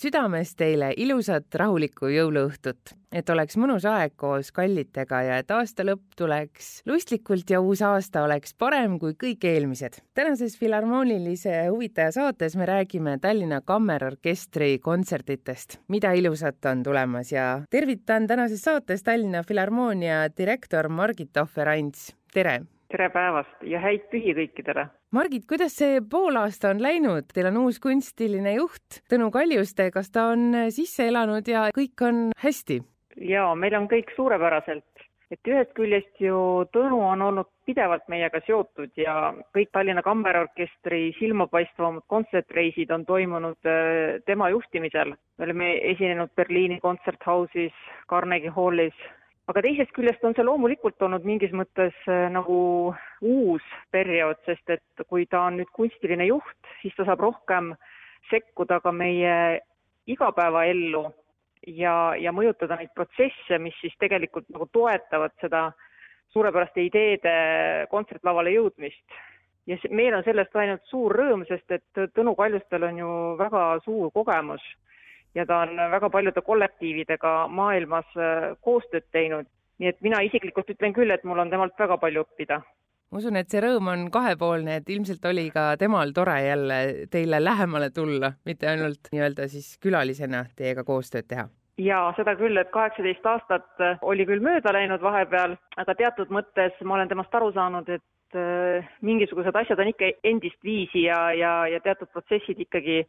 Südamest teile ilusat rahulikku jõuluõhtut, et oleks mõnus aeg koos kallitega ja et aasta lõpp tuleks lustlikult ja uus aasta oleks parem kui kõik eelmised. tänases Filharmoonilise huvitaja saates me räägime Tallinna Kammerorkestri kontsertidest, mida ilusat on tulemas ja tervitan tänases saates Tallinna Filharmoonia direktor Margit Ohver-Ants, tere! tere päevast ja häid pühi kõikidele! Margit, kuidas see poolaasta on läinud? Teil on uus kunstiline juht Tõnu Kaljuste, kas ta on sisse elanud ja kõik on hästi? jaa, meil on kõik suurepäraselt. et ühest küljest ju Tõnu on olnud pidevalt meiega seotud ja kõik Tallinna Kammerorkestri silmapaistvamad kontsertreisid on toimunud äh, tema juhtimisel. me oleme esinenud Berliini kontserthausis, Carnegie Hallis, aga teisest küljest on see loomulikult olnud mingis mõttes äh, nagu uus periood, sest et kui ta on nüüd kunstiline juht, siis ta saab rohkem sekkuda ka meie igapäevaellu ja, ja mõjutada neid protsesse, mis siis tegelikult nagu toetavad seda suurepäraste ideede kontsertlavale jõudmist. ja meil on sellest ainult suur rõõm, sest et Tõnu Kaljustel on ju väga suur kogemus ja ta on väga paljude kollektiividega maailmas äh, koostööd teinud. nii et mina isiklikult ütlen küll, et mul on temalt väga palju õppida. ma usun, et see rõõm on kahepoolne, et ilmselt oli ka temal tore jälle teile lähemale tulla, mitte ainult nii-öelda siis külalisena teiega koostööd teha jaa, seda küll, et kaheksateist aastat äh, oli küll mööda läinud vahepeal, aga teatud mõttes ma olen temast aru saanud, et äh, mingisugused asjad on ikka endist viisi ja, ja, ja teatud protsessid ikkagi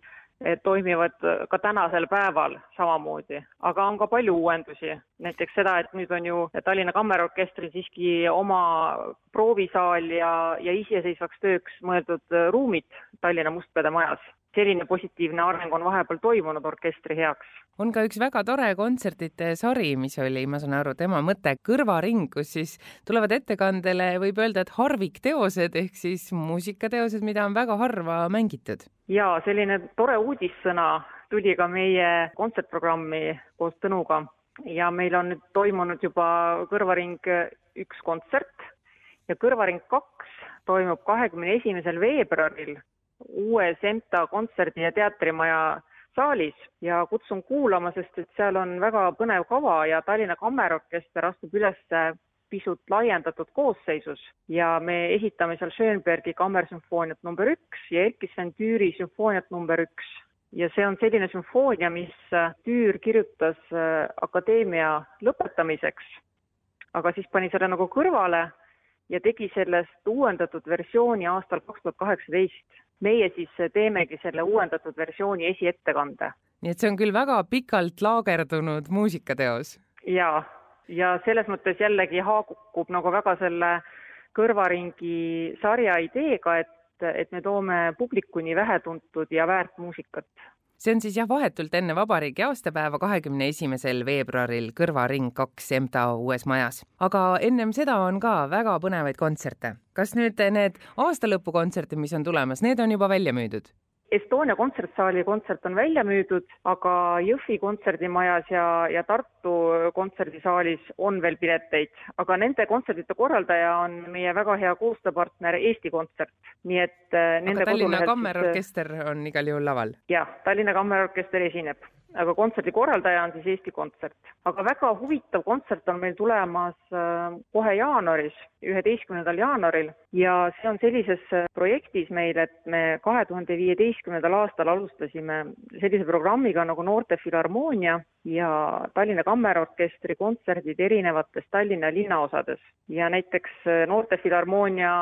toimivad ka tänasel päeval samamoodi, aga on ka palju uuendusi, näiteks seda, et nüüd on ju Tallinna Kammerorkestril siiski oma proovisaal ja, ja iseseisvaks tööks mõeldud ruumid Tallinna Mustpeade majas selline positiivne areng on vahepeal toimunud orkestri heaks. on ka üks väga tore kontsertide sari, mis oli, ma saan aru, tema mõte Kõrvaring, kus siis tulevad ettekandele, võib öelda, et harvikteosed ehk siis muusikateosed, mida on väga harva mängitud. jaa, selline tore uudissõna tuli ka meie kontsertprogrammi koos Tõnuga ja meil on nüüd toimunud juba Kõrvaring üks kontsert ja Kõrvaring kaks toimub kahekümne esimesel veebruaril uues EMTA kontserdi- ja teatrimaja saalis ja kutsun kuulama, sest et seal on väga põnev kava ja Tallinna Kammerorkester astub üles pisut laiendatud koosseisus ja me esitame seal Schönbergi kammersümfooniat number üks ja Erkki-Sven Tüüri sümfooniat number üks. ja see on selline sümfoonia, mis Tüür kirjutas äh, akadeemia lõpetamiseks, aga siis pani selle nagu kõrvale ja tegi sellest uuendatud versiooni aastal kaks tuhat kaheksateist meie siis teemegi selle uuendatud versiooni esiettekande. nii et see on küll väga pikalt laagerdunud muusikateos? jaa, ja selles mõttes jällegi haakub nagu väga selle kõrvaringi sarja ideega, et, et me toome publikuni vähetuntud ja väärt muusikat see on siis jah, vahetult enne vabariigi aastapäeva, kahekümne esimesel veebruaril Kõrvaring kaks EMTA uues majas. aga ennem seda on ka väga põnevaid kontserte. kas nüüd need aastalõpukontserte, mis on tulemas, need on juba välja müüdud? Estonia kontsertsaali kontsert on välja müüdud, aga Jõhvi kontserdimajas ja, ja Tartu kontserdisaalis on veel pileteid, aga nende kontsertide korraldaja on meie väga hea koostööpartner Eesti Kontsert, nii et äh, aga Tallinna Kammerorkester on igal juhul laval? jah, Tallinna Kammerorkester esineb aga kontserdi korraldaja on siis Eesti Kontsert. aga väga huvitav kontsert on meil tulemas äh, kohe jaanuaris, üheteistkümnendal jaanuaril ja see on sellises äh, projektis meil, et me kahe tuhande viieteistkümnendal aastal alustasime sellise programmiga nagu Noorte Filharmoonia ja Tallinna Kammerorkestri kontserdid erinevates Tallinna linnaosades. ja näiteks äh, Noorte Filharmoonia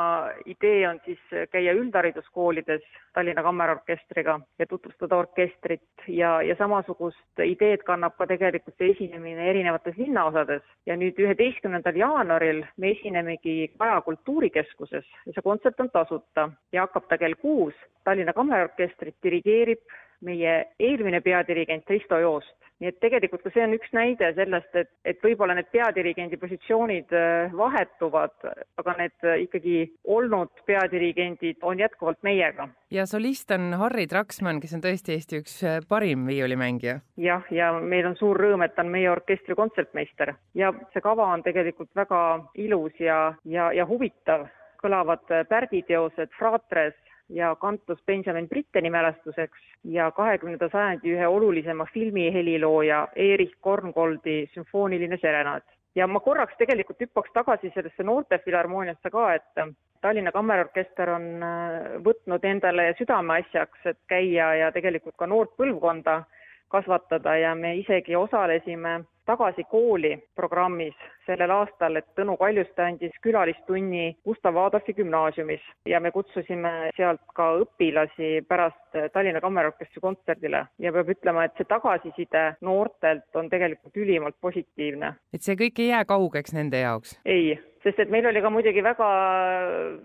idee on siis käia üldhariduskoolides Tallinna Kammerorkestriga ja tutvustada orkestrit ja, ja samasugust ideed kannab ka tegelikult see esinemine erinevates linnaosades. ja nüüd üheteistkümnendal jaanuaril me esinemegi Kaja kultuurikeskuses ja see kontsert on tasuta ja hakkab ta kell kuus. Tallinna Kammerorkestrit dirigeerib meie eelmine peadirigent Risto Joost nii et tegelikult ka see on üks näide sellest, et, et võib-olla need peadirigendi positsioonid äh, vahetuvad, aga need äh, ikkagi olnud peadirigendid on jätkuvalt meiega. ja solist on Harri Traksmann, kes on tõesti Eesti üks äh, parim viiulimängija. jah, ja meil on suur rõõm, et ta on meie orkestri kontsertmeister ja see kava on tegelikult väga ilus ja, ja, ja huvitav kõlavad Pärdi teosed Fratres, ja kantus Benjamin Britteni mälestuseks ja kahekümnenda sajandi ühe olulisema filmi helilooja Erich Korngoldi sümfooniline serenaad. ja ma korraks tegelikult hüppaks tagasi sellesse noortefilharmooniasse ka, et Tallinna Kammerorkester on äh, võtnud endale südameasjaks, et käia ja tegelikult ka noort põlvkonda kasvatada ja me isegi osalesime Tagasi kooli programmis sellel aastal, et Tõnu Kaljuste andis külalistunni Gustav Adolfi gümnaasiumis ja me kutsusime sealt ka õpilasi pärast Tallinna Kammerorkestri kontserdile ja peab ütlema, et see tagasiside noortelt on tegelikult ülimalt positiivne. et see kõik ei jää kaugeks nende jaoks? ei, sest et meil oli ka muidugi väga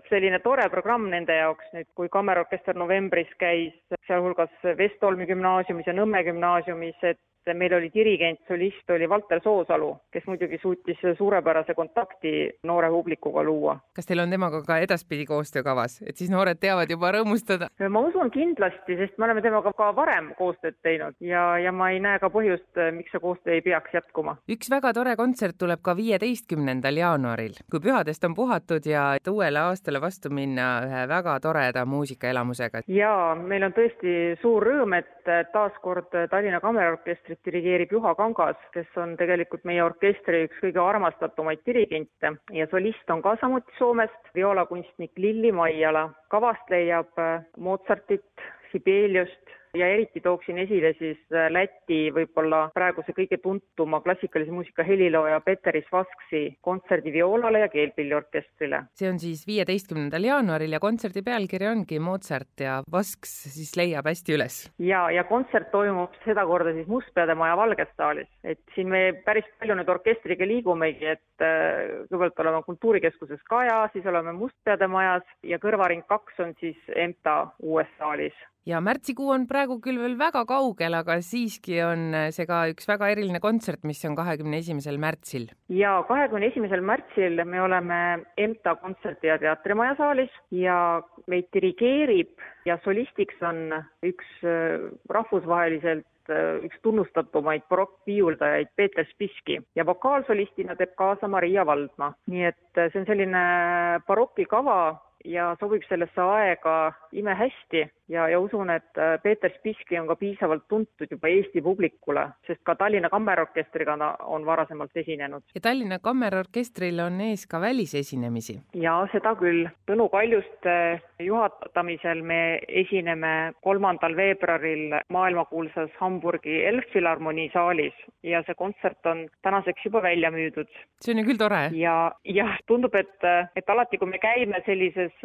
selline tore programm nende jaoks nüüd, kui kammerorkester novembris käis sealhulgas Vestolmi gümnaasiumis ja Nõmme gümnaasiumis, et meil oli dirigent, solist oli Valter Soosalu, kes muidugi suutis suurepärase kontakti noore publikuga luua. kas teil on temaga ka edaspidi koostöö kavas, et siis noored teavad juba rõõmustada? ma usun kindlasti, sest me oleme temaga ka varem koostööd teinud ja, ja ma ei näe ka põhjust, miks see koostöö ei peaks jätkuma. üks väga tore kontsert tuleb ka viieteistkümnendal jaanuaril, kui pühadest on puhatud ja et uuele aastale vastu minna ühe väga toreda muusikaelamusega. jaa, meil on tõesti suur rõõm, et taas kord Tallinna Kammerorkestri orkestrit dirigeerib Juha Kangas, kes on tegelikult meie orkestri üks kõige armastatumaid dirigente ja solist on ka samuti Soomest, vioolakunstnik Lilli Maijala. kavast leiab Mozartit, Sibeliust, ja eriti tooksin esile siis äh, Läti võib-olla praeguse kõige tuntuma klassikalise muusika helilooja Peteris Vasksi kontserdi vioolale ja keelpilliorkestrile. see on siis viieteistkümnendal jaanuaril ja kontserdi pealkiri ongi Mozart ja Vasks siis leiab hästi üles. ja, ja kontsert toimub sedakorda siis Mustpeade maja Valges saalis, et siin me päris palju nüüd orkestriga liigumegi, et äh, kõigepealt oleme Kultuurikeskuses Kaja, siis oleme Mustpeade majas ja kõrvaring kaks on siis EMTA uues saalis ja märtsikuu on praegu küll veel väga kaugel, aga siiski on see ka üks väga eriline kontsert, mis on kahekümne esimesel märtsil. ja kahekümne esimesel märtsil me oleme EMTA kontserdi- ja teatrimaja saalis ja meid dirigeerib ja solistiks on üks äh, rahvusvaheliselt äh, üks tunnustatumaid barokkviiuldajaid Peeter Spiski ja vokaalsolistina teeb kaasa Maria Valdma. nii et äh, see on selline barokikava, ja sobib sellesse aega imehästi ja, ja usun, et äh, Peeter Spiski on ka piisavalt tuntud juba Eesti publikule, sest ka Tallinna Kammerorkestriga ta on varasemalt esinenud. ja Tallinna Kammerorkestril on ees ka välisesinemisi? jaa, seda küll. Tõnu Kaljuste juhatamisel me esineme kolmandal veebruaril maailmakuulsas Hamburgi Elbphilharmonie saalis ja see kontsert on tänaseks juba välja müüdud. see on ju küll tore. ja, jah, tundub, et, et alati, kui me käime sellises äh,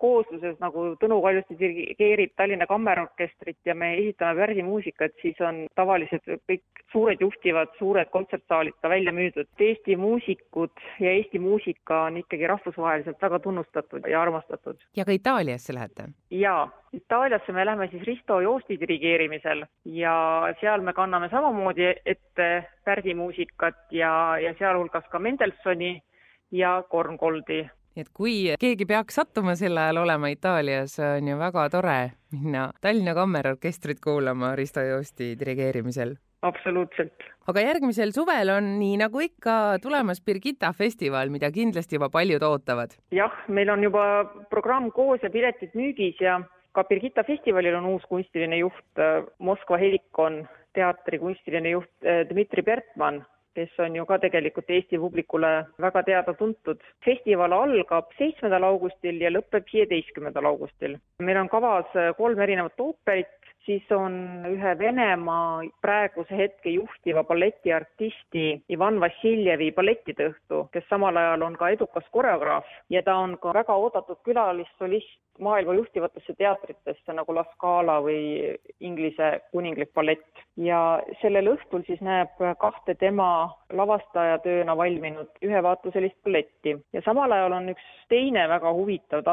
koosluses nagu Tõnu Kaljuste dirigeerib Tallinna Kammerorkestrit ja me esitame värsimuusikat, siis on tavaliselt kõik suured juhtivad suured kontsertsaalid ka välja müüdud. Eesti muusikud ja Eesti muusika on ikkagi rahvusvaheliselt väga tunnustatud ja armastatud. ja ka Itaaliasse lähete? jaa, Itaaliasse me lähme siis Risto Joosti dirigeerimisel ja seal me kanname samamoodi ette pärdimuusikat ja, ja sealhulgas ka Mendelssohni ja Korngoldi nii et kui keegi peaks sattuma sel ajal olema Itaalias, on ju väga tore minna Tallinna Kammerorkestrit kuulama Risto Joosti dirigeerimisel. absoluutselt. aga järgmisel suvel on nii nagu ikka tulemas Birgitta festival, mida kindlasti juba paljud ootavad. jah, meil on juba programm koos ja piletid müügis ja ka Birgitta festivalil on uus kunstiline juht, Moskva Helikon teatri kunstiline juht eh, Dmitri Bertmann kes on ju ka tegelikult Eesti publikule väga teada-tuntud. festival algab seitsmendal augustil ja lõpeb viieteistkümnendal augustil. meil on kavas kolm erinevat ooperit, siis on ühe Venemaa praeguse hetke juhtiva balletiartisti Ivan Vassiljevi balletitõhtu, kes samal ajal on ka edukas koreograaf ja ta on ka väga oodatud külalissolist maailma juhtivatesse teatritesse nagu La Scala või Inglise kuninglik ballett. ja sellel õhtul siis näeb kahte tema lavastajatööna valminud ühevaatuselist balletti ja samal ajal on üks teine väga huvitav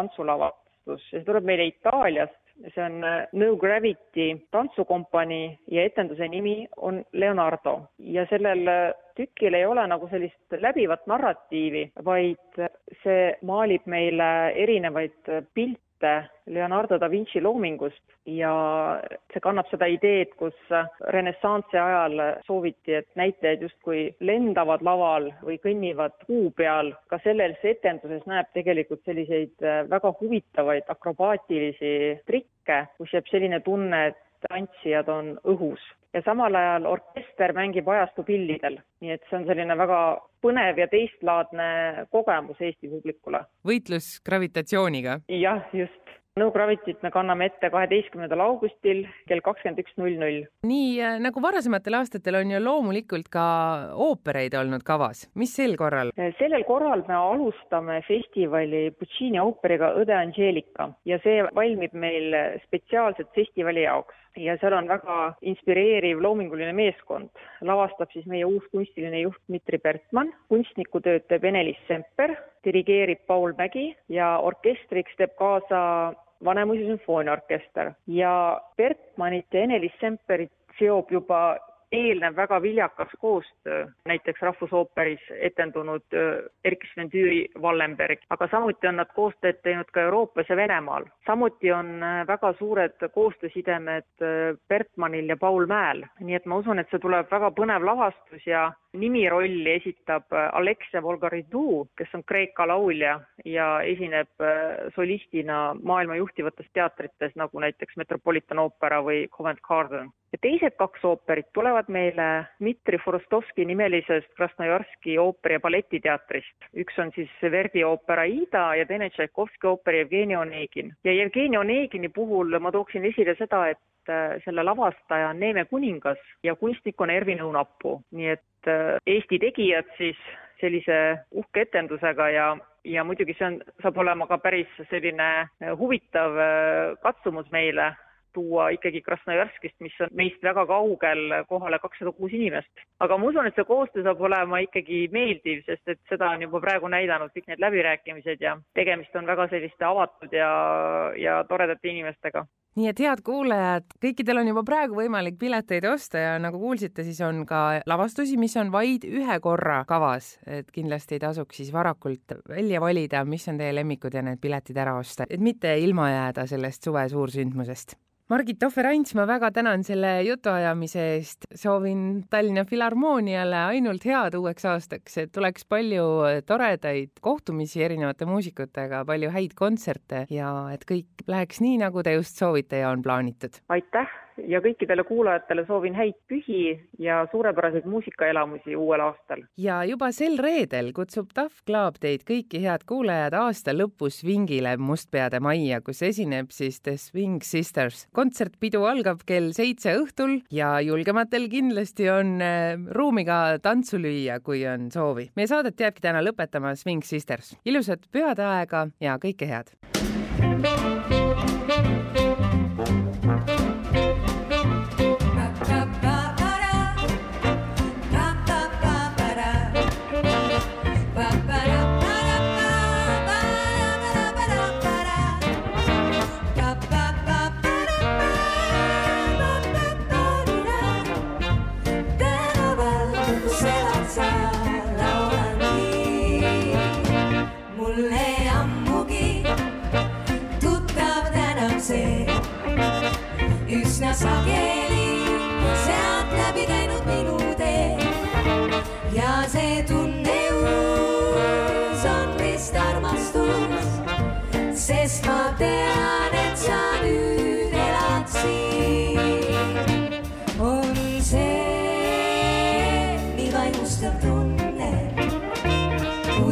tantsulavastus ja see tuleb meile Itaaliast. See on No Gravity tantsukompanii ja etenduse nimi on Leonardo. Ja sellel tükil ei ole nagu sellist läbivat narratiivi, vaid see maalib meile erinevaid pilte pilte Leonardo da Vinci loomingust ja see kannab seda ideed, kus renessansi ajal sooviti, et näitlejad justkui lendavad laval või kõnnivad kuu peal. ka selles etenduses näeb tegelikult selliseid väga huvitavaid akrobaatilisi trikke, kus jääb selline tunne, et tantsijad on õhus ja samal ajal orkester mängib ajastu pillidel, nii et see on selline väga põnev ja teistlaadne kogemus Eesti publikule. võitlus gravitatsiooniga? jah, just. No Gravityt me kanname ette kaheteistkümnendal augustil kell kakskümmend üks null null. nii äh, nagu varasematel aastatel on ju loomulikult ka oopereid olnud kavas, mis sel korral? sellel korral me alustame festivali Puccini ooperiga Õde Angelika ja see valmib meil spetsiaalselt festivali jaoks ja seal on väga inspireeriv loominguline meeskond. lavastab siis meie uus kunstiline juht Dmitri Bertmann, kunstnikutööd teeb Ene-Liis Semper, dirigeerib Paul Mägi ja orkestriks teeb kaasa Vanemuise sümfooniaorkester ja Bertmannit ja Ene-Liis Semperit seob juba eelnev väga viljakas koostöö, näiteks Rahvusooperis etendunud Erkki-Sven Tüüri Wallenberg, aga samuti on nad koostööd teinud ka Euroopas ja Venemaal. samuti on väga suured koostöösidemed Bertmannil ja Paul Mäel, nii et ma usun, et see tuleb väga põnev lavastus ja nimirolli esitab Alexia Volgaridou, kes on Kreeka laulja ja esineb solistina maailma juhtivates teatrites, nagu näiteks Metropolitan Opera või Covent Garden ja teised kaks ooperit tulevad meile Dmitri Forostovski nimelisest Krasnojarski ooperi- ja balletiteatrist. üks on siis Verdi ooper Aida ja teine Tšaikovski ooper Jevgeni Onegin. ja Jevgeni Onegini puhul ma tooksin esile seda, et äh, selle lavastaja on Neeme kuningas ja kunstnik on Ervin Õunapuu, nii et äh, Eesti tegijad siis sellise uhke etendusega ja ja muidugi see on, saab olema ka päris selline äh, huvitav katsumus meile tuua ikkagi Krasnojarskist, mis on meist väga kaugel, kohale kakssada kuus inimest. aga ma usun, et see koostöö saab olema ikkagi meeldiv, sest et seda on juba praegu näidanud kõik need läbirääkimised ja tegemist on väga selliste avatud ja, ja toredate inimestega. Nii et head kuulajad, kõikidel on juba praegu võimalik pileteid osta ja nagu kuulsite, siis on ka lavastusi, mis on vaid ühe korra kavas, et kindlasti ei tasuks siis varakult välja valida, mis on teie lemmikud ja need piletid ära osta, et mitte ilma jääda sellest suve suursündmusest Margit Ohver-Ants, ma väga tänan selle jutuajamise eest, soovin Tallinna Filharmooniale ainult head uueks aastaks, et tuleks palju toredaid kohtumisi erinevate muusikutega, palju häid kontserte ja et kõik läheks nii, nagu te just soovite ja on plaanitud. aitäh ja kõikidele kuulajatele soovin häid pühi ja suurepäraseid muusikaelamusi uuel aastal. ja juba sel reedel kutsub Tough Club teid kõiki head kuulajad aasta lõpus Svingile Mustpeade majja, kus esineb siis The Swing Sisters. kontsertpidu algab kell seitse õhtul ja julgematel kindlasti on äh, ruumi ka tantsu lüüa, kui on soovi. meie saadet jääbki täna lõpetama Swing Sisters. ilusat pühade aega ja kõike head!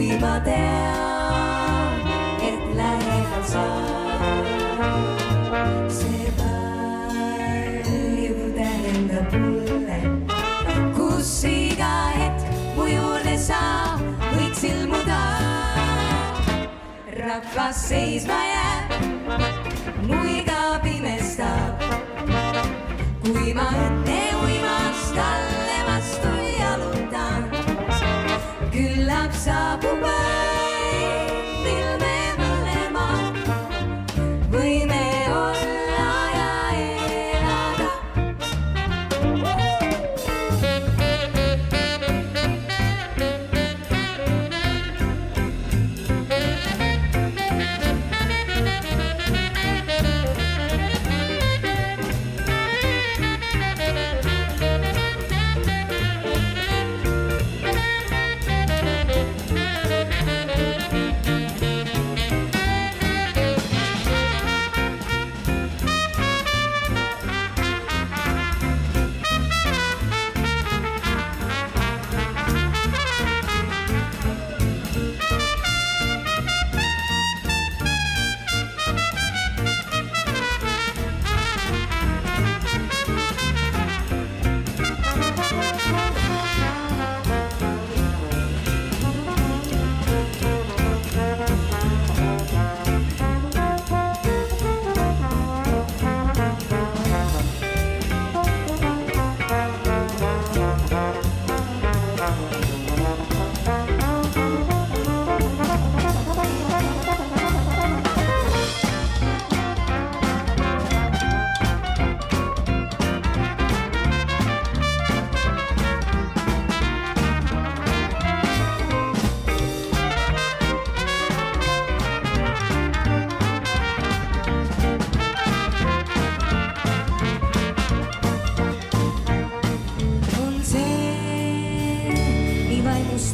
Kui ma tean, et lähedal sa kus iga hetk mu juurde sa võiks ilmuda. rahvas seisma jääb, mu iga pimestab. kui ma õnne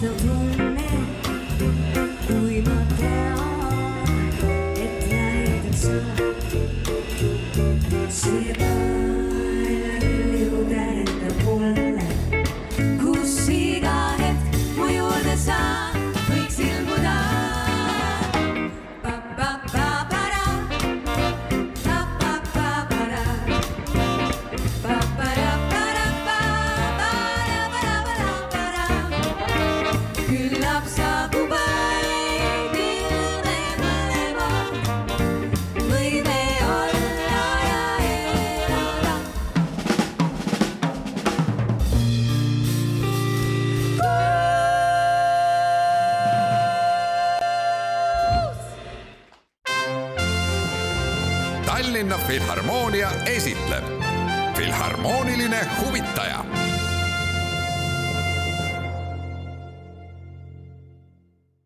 No. the